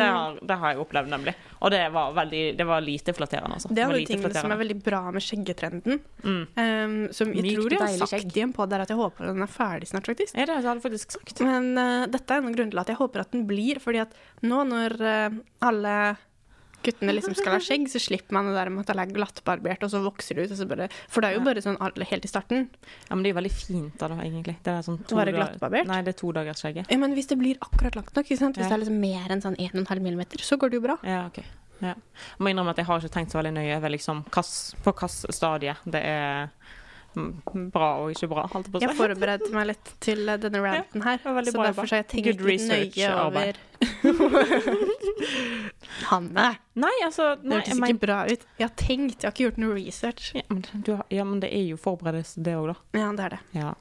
Det har, det har jeg opplevd, nemlig. Og det var veldig Det var lite flatterende, altså. Det er var jo ting som er veldig bra med skjeggetrenden. Mm. Um, som jeg Mykt tror jeg har sagt skjegg. igjen på podd der at jeg håper den er ferdig snart, faktisk. Ja, det har jeg faktisk sagt. Men uh, dette er en grunn til at jeg håper at den blir, fordi at nå når uh, alle guttene liksom skal ha skjegg, så slipper man det der med at det er glattbarbert, og så vokser det ut. Bare, for det er jo bare sånn helt i starten. Ja, men det er jo veldig fint da, egentlig. Det er sånn to være glattbarbert? Nei, det er to dagers skjegget. Ja, men hvis det blir akkurat langt nok, hvis det er liksom mer enn sånn 1,5 millimeter, så går det jo bra. Ja, ok. Ja. Jeg må innrømme at jeg har ikke tenkt så veldig nøye over liksom, på hvilket stadie det er mm, bra og ikke bra, holdt jeg på å si. Jeg forberedte meg litt til eh, denne ranten her, ja, så bra derfor så har jeg tenkt Good litt nøye over Hanne, Nei, altså det hørtes ikke men, bra ut. Jeg har tenkt, jeg har ikke gjort noe research. ja, men, du, ja, men det er jo forberedelse, det òg, da. Ja, det er det. Ja.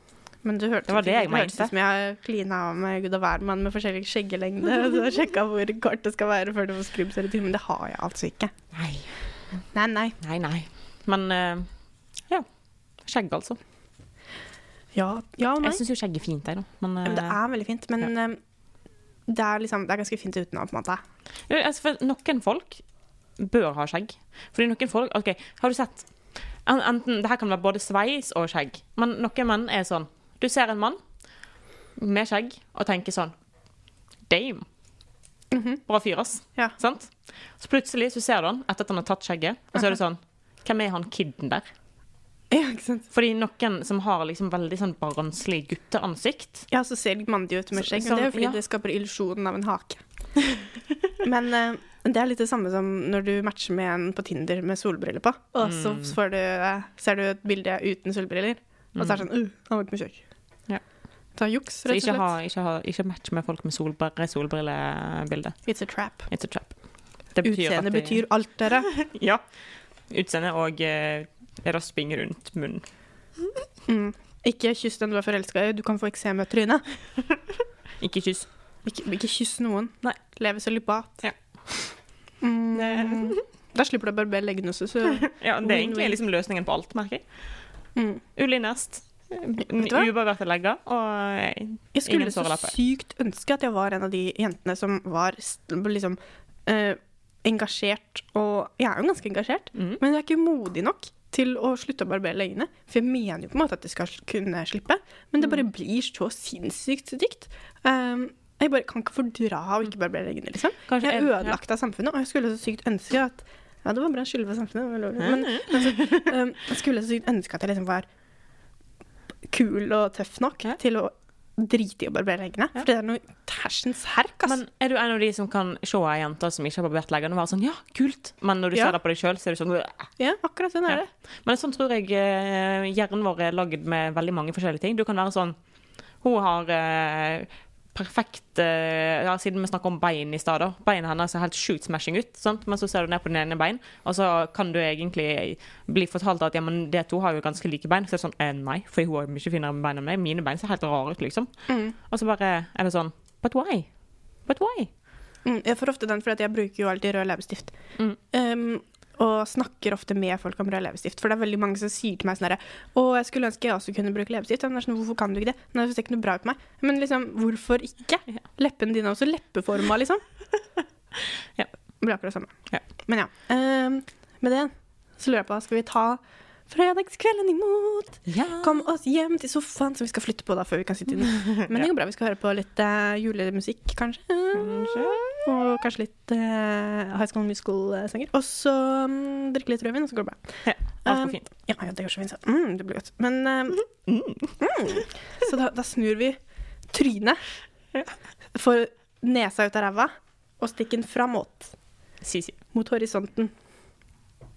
Men du hørte Det var det jeg det hørtes mente. ut som jeg klina av med gud og hvermann med forskjellig skjeggelengde. Og så sjekka hvor kort det skal være før du får skrubbseritur, men det har jeg altså ikke. Nei, Nei, nei. nei. nei. Men ja. Skjegg, altså. Ja, ja og nei. Jeg syns jo skjegg er fint, der da. Men, Men det eh, er veldig fint. Men ja. det er liksom Det er ganske fint utenom, på en måte. Ja, altså, for noen folk bør ha skjegg. Fordi noen folk OK, har du sett Enten Det her kan være både sveis og skjegg, men noen menn er sånn Du ser en mann med skjegg og tenker sånn Dame. Bra fyr, ass. Ja. Sant? Så plutselig så ser du han etter at han har tatt skjegget, og så er det sånn Hvem er han kiden der? Ja, ikke sant? Fordi noen som har liksom veldig sånn barnslig gutteansikt Ja, så ser de mandige ut med Så- skjegg. det er jo fordi ja. det skaper illusjonen av en hake. Men uh, det er litt det samme som når du matcher med en på Tinder med solbriller på, og så Mm. får du, uh, ser du et bilde uten solbriller, og så er det sånn uh, han var ikke med kjøk Ja. Er juks, rett og ikke, ha, ikke, ha, ikke match med folk med solbrille, solbrillebilde. It's a trap. It's a trap. Det betyr Utseende at de- betyr alt, dere. Ja. Utseende og eh, rasping rundt munnen. Mm. Ikke kyss den du er forelska i, du kan få eksem i trynet. Ikke kyss. Ikke, ikke kyss noen. Nei. Leve sølibat. Ja. Mm. Da slipper du å barbere leggene også, så Ja, det er egentlig liksom løsningen på alt, merker jeg. mm. Ulinest. Ubarberte legger og eh, Jeg skulle så sykt ønske at jeg var en av de jentene som var liksom eh, engasjert og Jeg er jo ganske engasjert, mm. men jeg er ikke modig nok til å slutte å barbere leggene. For jeg mener jo på en måte at de skal kunne slippe, men det Mm. bare blir så sinnssykt dykt. Um, jeg bare kan ikke fordra å ikke barbere leggene, liksom. Kanskje Jeg er ødelagt av samfunnet, og jeg skulle så sykt ønske at Ja, det var bra skylde for samfunnet, men altså, um, jeg skulle så sykt ønske at jeg liksom var kul og tøff nok til å drite i å barbere leggene. Ja. For det er noe hersens herk, Altså. Men er du en av de som kan se ei jente som ikke har barbert leggene, og være sånn ja, kult, men når du Ja. ser det på deg sjøl, så er du sånn ja, akkurat sånn er Ja. det. Men sånn tror jeg eh, hjernen vår er lagd med veldig mange forskjellige ting. Du kan være sånn Hun har eh, perfekt eh, Ja, siden vi snakker om bein i stad, da. Beina hennes ser helt sjukt smashing ut, sant? men så ser du ned på den ene bein, og så kan du egentlig bli fortalt at ja, men de to har jo ganske like bein. Så er det sånn eh, nei, for hun har mye finere bein enn meg. Mine bein ser helt rare ut, liksom. Mm. Og så bare er det sånn But why? But why? Mm, jeg får ofte den fordi jeg bruker jo alltid rød leppestift. Mm. Um, og snakker ofte med folk om rød leppestift. For det er veldig mange som sier til meg sånn herre Å, jeg skulle ønske jeg også kunne bruke leppestift. Er sånn, Hvorfor kan du ikke det? Nei, det ser ikke noe bra ut på meg. Men liksom, hvorfor ikke? Leppene dine er også leppeforma, liksom. Ja. Det blir akkurat det samme. Ja. Men ja. Um, med det så lurer jeg på, skal vi ta fredagskvelden imot? Ja. Kom oss hjem til sofaen, som vi skal flytte på da før vi kan sitte inne. Men det går bra. Vi skal høre på litt uh, julemusikk, kanskje. Kanskje. Og kanskje litt uh, High School Musical-sanger. Og så um, drikke litt rødvin, og så går det bra. Ja, alt Um, går fint. Ja, ja, det går så fint. så. Mm, det blir godt. Men um, mm. Så da, da snur vi trynet. Får nesa ut av ræva og stikker den framåt Si, si. mot horisonten.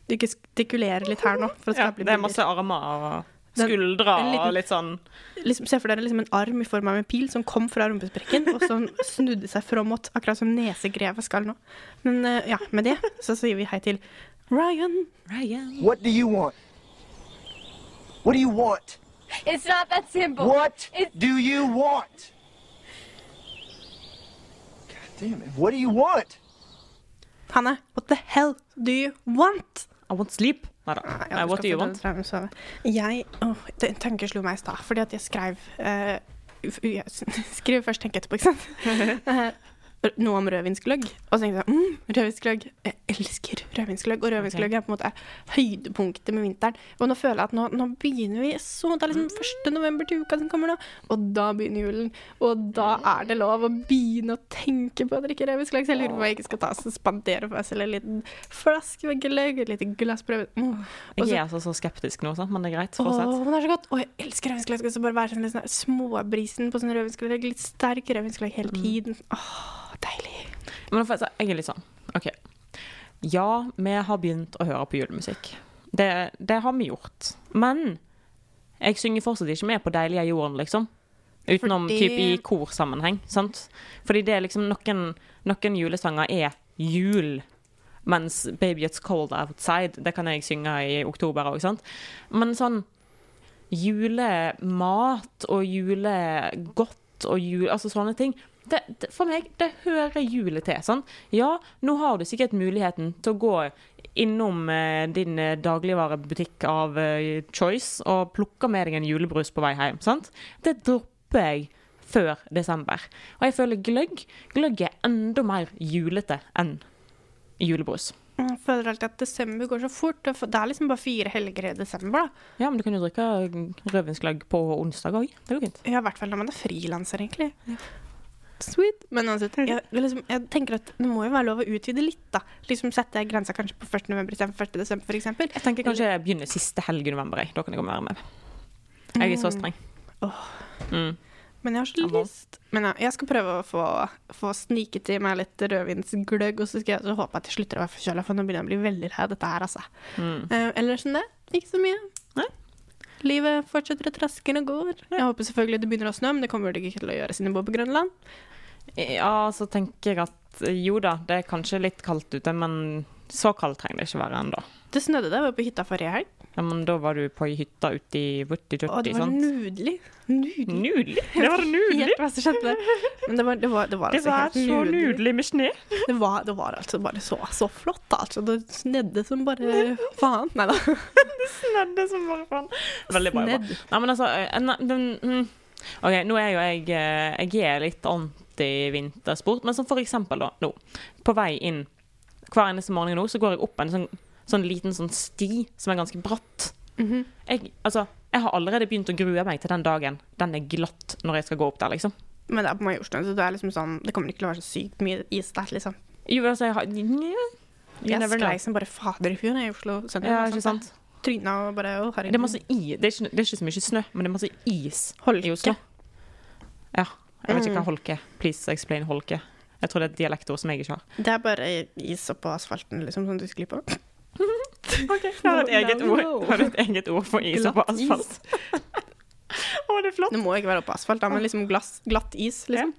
Ikke stikulere litt her nå. For å Ja, skape det er masse armer og skuldre og litt sånn liksom, Se for dere liksom en arm i form av en pil som kom fra rumpesprekken, og som snudde seg framåt, akkurat som nesegrevet skal nå. Men eh, ja, med det så sier vi hei til Ryan. Ryan. What do you want? What do you want? It's not that simple. What It's do you want? God damn it. What do you want? Hanne, what the hell do you want? I want sleep. Nei da. Nei, What do you want? Jeg oh, Den tanken slo meg i stad, fordi at jeg skrev uh, jeg først, tenk etterpå, ikke sant? Noe om rødvinsgløgg. Og så tenkte jeg mm, rødvinsgløgg. Jeg elsker rødvinsgløgg. Og rødvinsgløgg er på en måte høydepunktet med vinteren. Og nå føler jeg at nå, nå begynner vi så Det er liksom 1. november til uka som kommer nå. Og da begynner julen. Og da er det lov å begynne å tenke på å drikke rødvinsgløgg. Så jeg lurer på om jeg ikke skal ta og spandere på meg selv en liten flaske med gløgg. Et lite glass på rødvin. Mm. Jeg er altså så skeptisk nå, sant? men det er greit. Fortsett. men det er så godt. og jeg elsker rødvinsgløgg. Skal bare være sånn litt sånn småbrisen på sånn rødvinsgløgg. Litt sterk rødvinsgløgg hele tiden. Åh, deilig. Men jeg er litt sånn OK. Ja, vi har begynt å høre på julemusikk. Det, det har vi gjort. Men jeg synger fortsatt ikke med på 'Deilig er jorden', liksom. Utenom Fordi- typ i korsammenheng. sant? Fordi det er liksom noen, noen julesanger er jul. Mens 'Baby It's Cold Outside' det kan jeg synge i oktober òg, sant. Men sånn julemat og julegodt og jul, altså sånne ting det, det, For meg, det hører julet til. Sånn. Ja, nå har du sikkert muligheten til å gå innom eh, din eh, dagligvarebutikk av eh, choice og plukke med deg en julebrus på vei hjem. Sant? Det dropper jeg før desember. Og jeg føler gløgg Gløgg er enda mer julete enn julebrus. Jeg føler alltid at desember går så fort. Det er- liksom bare fire helger i desember, da. Ja, men du kan jo drikke rødvinsgløgg på onsdag òg. Det går fint. Ja, i hvert fall når man er frilanser, egentlig. Sweet. Men uansett, jeg, liksom, jeg tenker at det må jo være lov å utvide litt, da. Liksom Sette grensa kanskje på 1. november istedenfor 1. desember, eksempel. Jeg tenker kanskje jeg begynner siste helg i november. Jeg. Da kan jeg komme være med. Jeg er så streng. Åh. Mm. Men jeg har så lyst Men ja, jeg skal prøve å få, få sniket i meg litt rødvinsgløgg, og så skal jeg så håpe at jeg slutter å være forkjøla, for nå begynner jeg å bli veldig lei dette her, altså. Mm. Uh, ellers enn det, ikke så mye. Nei. Livet fortsetter å traske og går. Jeg håper selvfølgelig det begynner å snø, men det kommer det ikke til å gjøre siden jeg bor på Grønland. Ja, så tenker jeg at jo da, det er kanskje litt kaldt ute, men så kaldt trenger det ikke være ennå. Det snødde da jeg var på hytta forrige helg, Ja, men da var du på ei hytte ute i Vuttitjutti, sant? Å, det var nudelig. nydelig. Nydelig. Nydelig! Det var nydelig! Helt hva som skjedde. Men det var, det var, det var Det altså var så nydelig. nydelig med snø. Det var, det var altså bare så, så flott, altså. Det snedde som bare faen. Nei da. Snedde som bare faen. Veldig bra. Snedd. Nei, men altså ne, den, mm. OK, nå er jo jeg eh, Jeg er litt anti-vintersport, men som for eksempel da, nå. På vei inn hver eneste morgen nå, så går jeg opp en sånn, sånn liten sånn sti som er ganske bratt. Mhm. Jeg, altså, jeg har allerede begynt å grue meg til den dagen den er glatt når jeg skal gå opp der, liksom. Men det er på Majorstuen, så det liksom sånn Det kommer ikke til å være så sykt mye is der, liksom. Jo, altså, jeg har You Jeg sklei som bare fader i fjorden i Oslo sentrum. Ja, ikke sant? Tryna og bare Å. Det er masse i Det er ikke, det er ikke så mye snø, men det er masse is Holke. i Oslo. Ja. Jeg vet ikke Mm. hva holke er. Please explain holke. Jeg tror det er et dialektord som jeg ikke har. Det er bare is oppå asfalten, liksom, som du sklir på. Jeg har et eget ord, har et eget ord for is på Glatt is. asfalt. Å, det er flott. Det må ikke være på asfalt, da, men liksom glass, glatt is, liksom.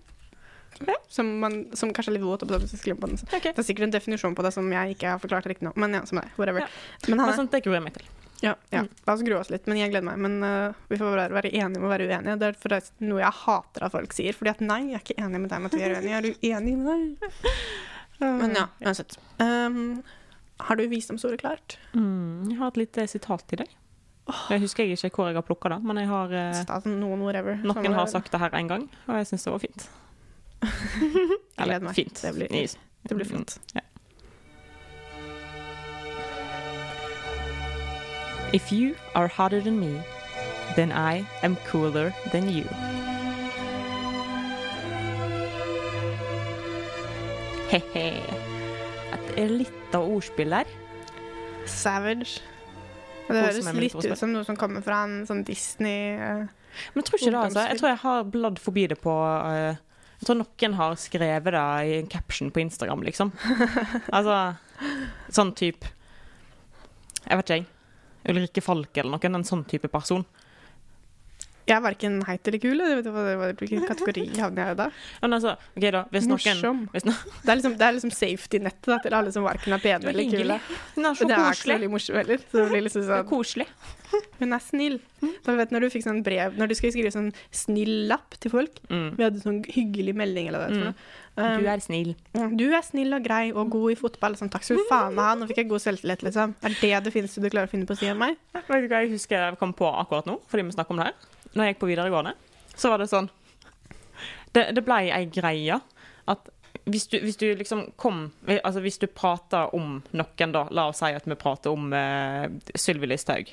Ja. Som, man, som kanskje er litt våt oppå hvis du sklir på den. Ok. Det er sikkert en definisjon på det som jeg ikke har forklart riktig nå, men ja, som det er. Whatever. Ja. Men han Men er sånt, det gruer jeg meg til. Ja, ja. Mm. La oss grue oss litt, men jeg gleder meg. Men uh, vi får bare være enige om å være uenige. Det er noe jeg hater at folk sier. Fordi at nei, jeg er ikke enig med deg om at vi er uenige. Er du enig med deg? Men ja, uansett. Um, har du visdomsordet klart? Mm, jeg har et lite sitat til deg. Jeg husker jeg ikke hvor jeg har plukka det, men jeg har, eh, noen, whatever. noen har sagt det her en gang, og jeg syns det var fint. Meg. fint. Det blir, fint. det blir flott. Ja. If you are hotter than me, then I am cooler than you. He-he. Litt av ordspill der. Savage. Og det høres litt litt ordspill. ut som noe som kommer fra en sånn Disney uh, Men jeg tror ikke det, altså. Jeg tror jeg har bladd forbi det på uh, Jeg tror noen har skrevet det i en caption på Instagram, liksom. Altså sånn type Jeg vet ikke, jeg. Ulrikke Falk eller noen. En sånn type person. Jeg er verken heit eller kul. Hvilken kategori havner jeg i da? Men altså, ok da, hvis noen hvis no Det er liksom, det er liksom safety-nettet til alle som verken er pene eller kule. Hun er så Men det er ikke så koselig. veldig morsom heller. Så det blir liksom sånn, koselig. hun er snill. Da vet Når du fikk sånn brev Når du skulle skrive sånn snill lapp til folk Mm. Vi hadde sånn hyggelig melding eller hva det er noe. Um, Du er snill. du er snill og grei og god i fotball. Sånn, takk skal du faen meg ha. Nå fikk jeg god selvtillit, liksom. Er det det fineste du klarer å finne på å si om meg? Vet du hva jeg husker jeg kom på akkurat nå, fordi vi snakker om det her? Når jeg gikk på videregående, så var det sånn Det, det ble ei greie at hvis du, hvis du liksom kom Altså hvis du prater om noen, da La oss si at vi prater om eh, Sylvi Listhaug.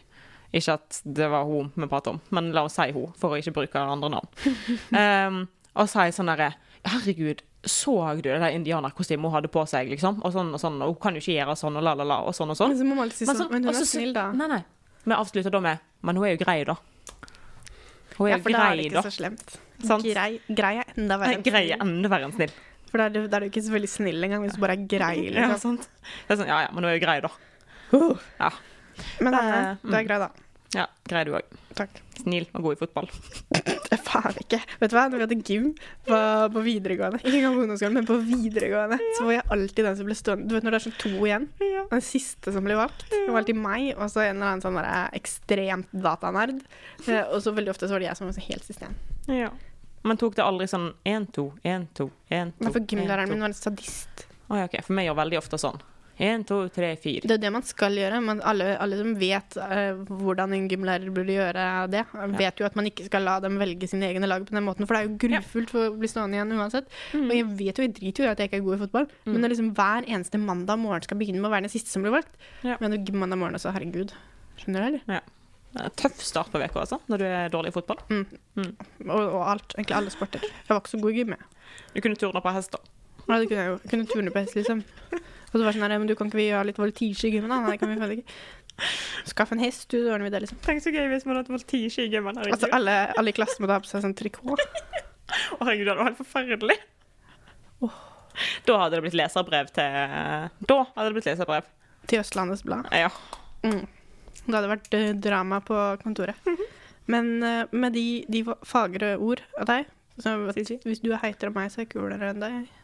Ikke at det var hun vi prater om, men la oss si hun, for å ikke bruke andre navn. um, og si sånn derre Herregud, så du det der indianerkostymet hun hadde på seg, liksom? Og sånn og sånn, og hun kan jo ikke gjøre sånn, og la, la, la, og sånn og sånn. Men så må man alltid si sånn- Men hun er snill, da. Nei, nei. Vi avslutter da med Men hun er jo grei, da. Hun er Ja, for for da er grei, det da. ikke så slemt. Sant? Grei, grei er enda verre. Enn grei snill. enda verre enn snill. For da er, du, da er du ikke så veldig snill engang, hvis du bare er grei. Ja, Liksom. sant. Det er sånn, ja ja, men hun er jo grei, da. Ja, Men Det- du er grei, da. Ja grei du òg. Takk. Snill og god i fotball. Det er faen ikke. Vet du hva, når vi hadde gym på, på videregående, ikke engang på ungdomsskolen, men på videregående, så var jeg alltid den som ble stående. Du vet når det er sånn to igjen? ja. Den siste som blir valgt. Det var alltid meg, og så en eller annen sånn bare ekstremt datanerd. Eh, Og så veldig ofte så var det jeg som var helt sist igjen. Ja. Men tok det aldri sånn én, to, én, to, én, to Men for gymlæreren min var en sadist. Å ja, OK. For vi gjør veldig ofte sånn. Én, to, tre, fire. Det er det man skal gjøre, men alle, alle som vet uh, hvordan en gymlærer burde gjøre det, vet jo at man ikke skal la dem velge sine egne lag på den måten, for det er jo grufullt for å bli stående igjen uansett. Mm. Og jeg vet jo, jeg driter jo i at jeg ikke er god i fotball, men når liksom hver eneste mandag morgen skal begynne med å være den siste som blir valgt, Ja. men mandag morgen også, herregud. Skjønner du, eller? Er Tøff start på uka, altså, når du er dårlig i fotball. Og, og alt, egentlig alle sporter. Jeg var ikke så god i gym, jeg. Du kunne turna på hest, da. Ja, det kunne jeg jo. Jeg kunne turne på hest, liksom. Og så var sånn her, men du kan ikke vi gjøre litt voltige i gymmen, da? Nei, kan vi ikke. Skaff en hest, du, så ordner vi det, liksom. Tenk så gøy hvis man hadde voltige i gymmen. Altså, alle, alle i klassen måtte ha på seg sånn trikot. Å, herregud, det var helt forferdelig. Da hadde det blitt leserbrev til Da hadde det blitt leserbrev. Til Østlandets Blad. Ja. Mm. Det hadde vært eh, drama på kontoret. Men eh, med de, de fagre ord av deg så. Hvis du er heitere enn meg, så er jeg kulere enn deg.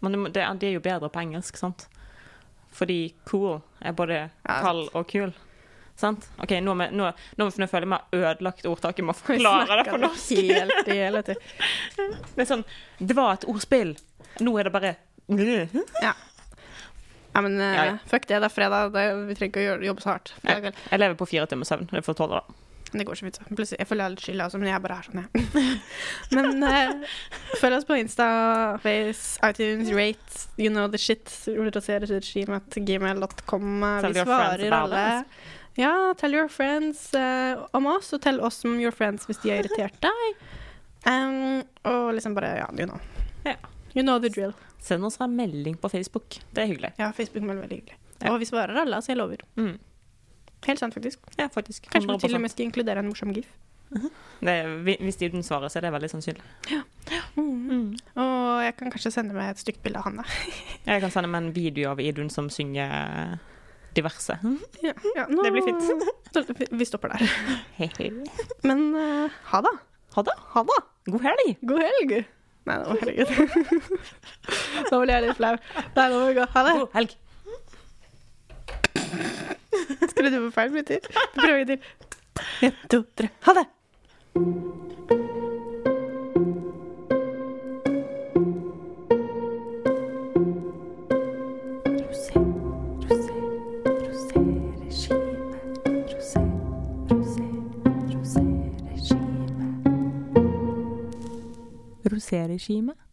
Men det, de er- jo bedre på engelsk, sant? Fordi cool er både kald og kul. Sant? OK, nå, vi- nå, nå, nå føler jeg meg ødelagt ordtaket med å Vi forklare det på norsk. Helt hele tiden. Det er sånn Det var et ordspill. Nå er det bare Ja. ja, men eh, Ja, ja. fuck det. Det er fredag. Det, vi trenger ikke å jobbe så hardt. Jeg, jeg lever på fire timers søvn. Det får tåle det. det går så fint. så. Plutselig, jeg føler jeg har litt skyld, altså, men jeg bare er sånn, jeg. men eh, følg oss på Insta, Face, iTunes, Rate, you know the shit. Rotaseriregime.gmail.com. Tell Vi gmail.com, vi svarer alle. Ja, tell your friends eh, om oss, og tell oss om your friends hvis de har irritert deg. Um, og liksom bare, ja, you know. Ja. You know the drill. Send oss en melding på Facebook. Det er hyggelig. Ja, Facebook er veldig hyggelig. Ja. Og vi svarer alle, så jeg lover. Mm. Helt sant, faktisk. Ja, faktisk. Kanskje vi til og med skal inkludere en morsom gif. er, Hvis de svarer, så er det veldig sannsynlig. Mm. Og jeg kan kanskje sende med et stygt bilde av Hanne. Jeg kan sende meg en video av Idun som synger diverse. ja, ja, nå, Det blir fint. Vi- stopper der. Men uh, ha det. Ha det. Ha det. God helg. God helg. Nei, nå, herregud. nå ble jeg litt flau. Nei, nå må vi gå. Ha det. God helg. Du på feil minutter? Vi prøver en til. En, to, tre. Ha det. Roséregime.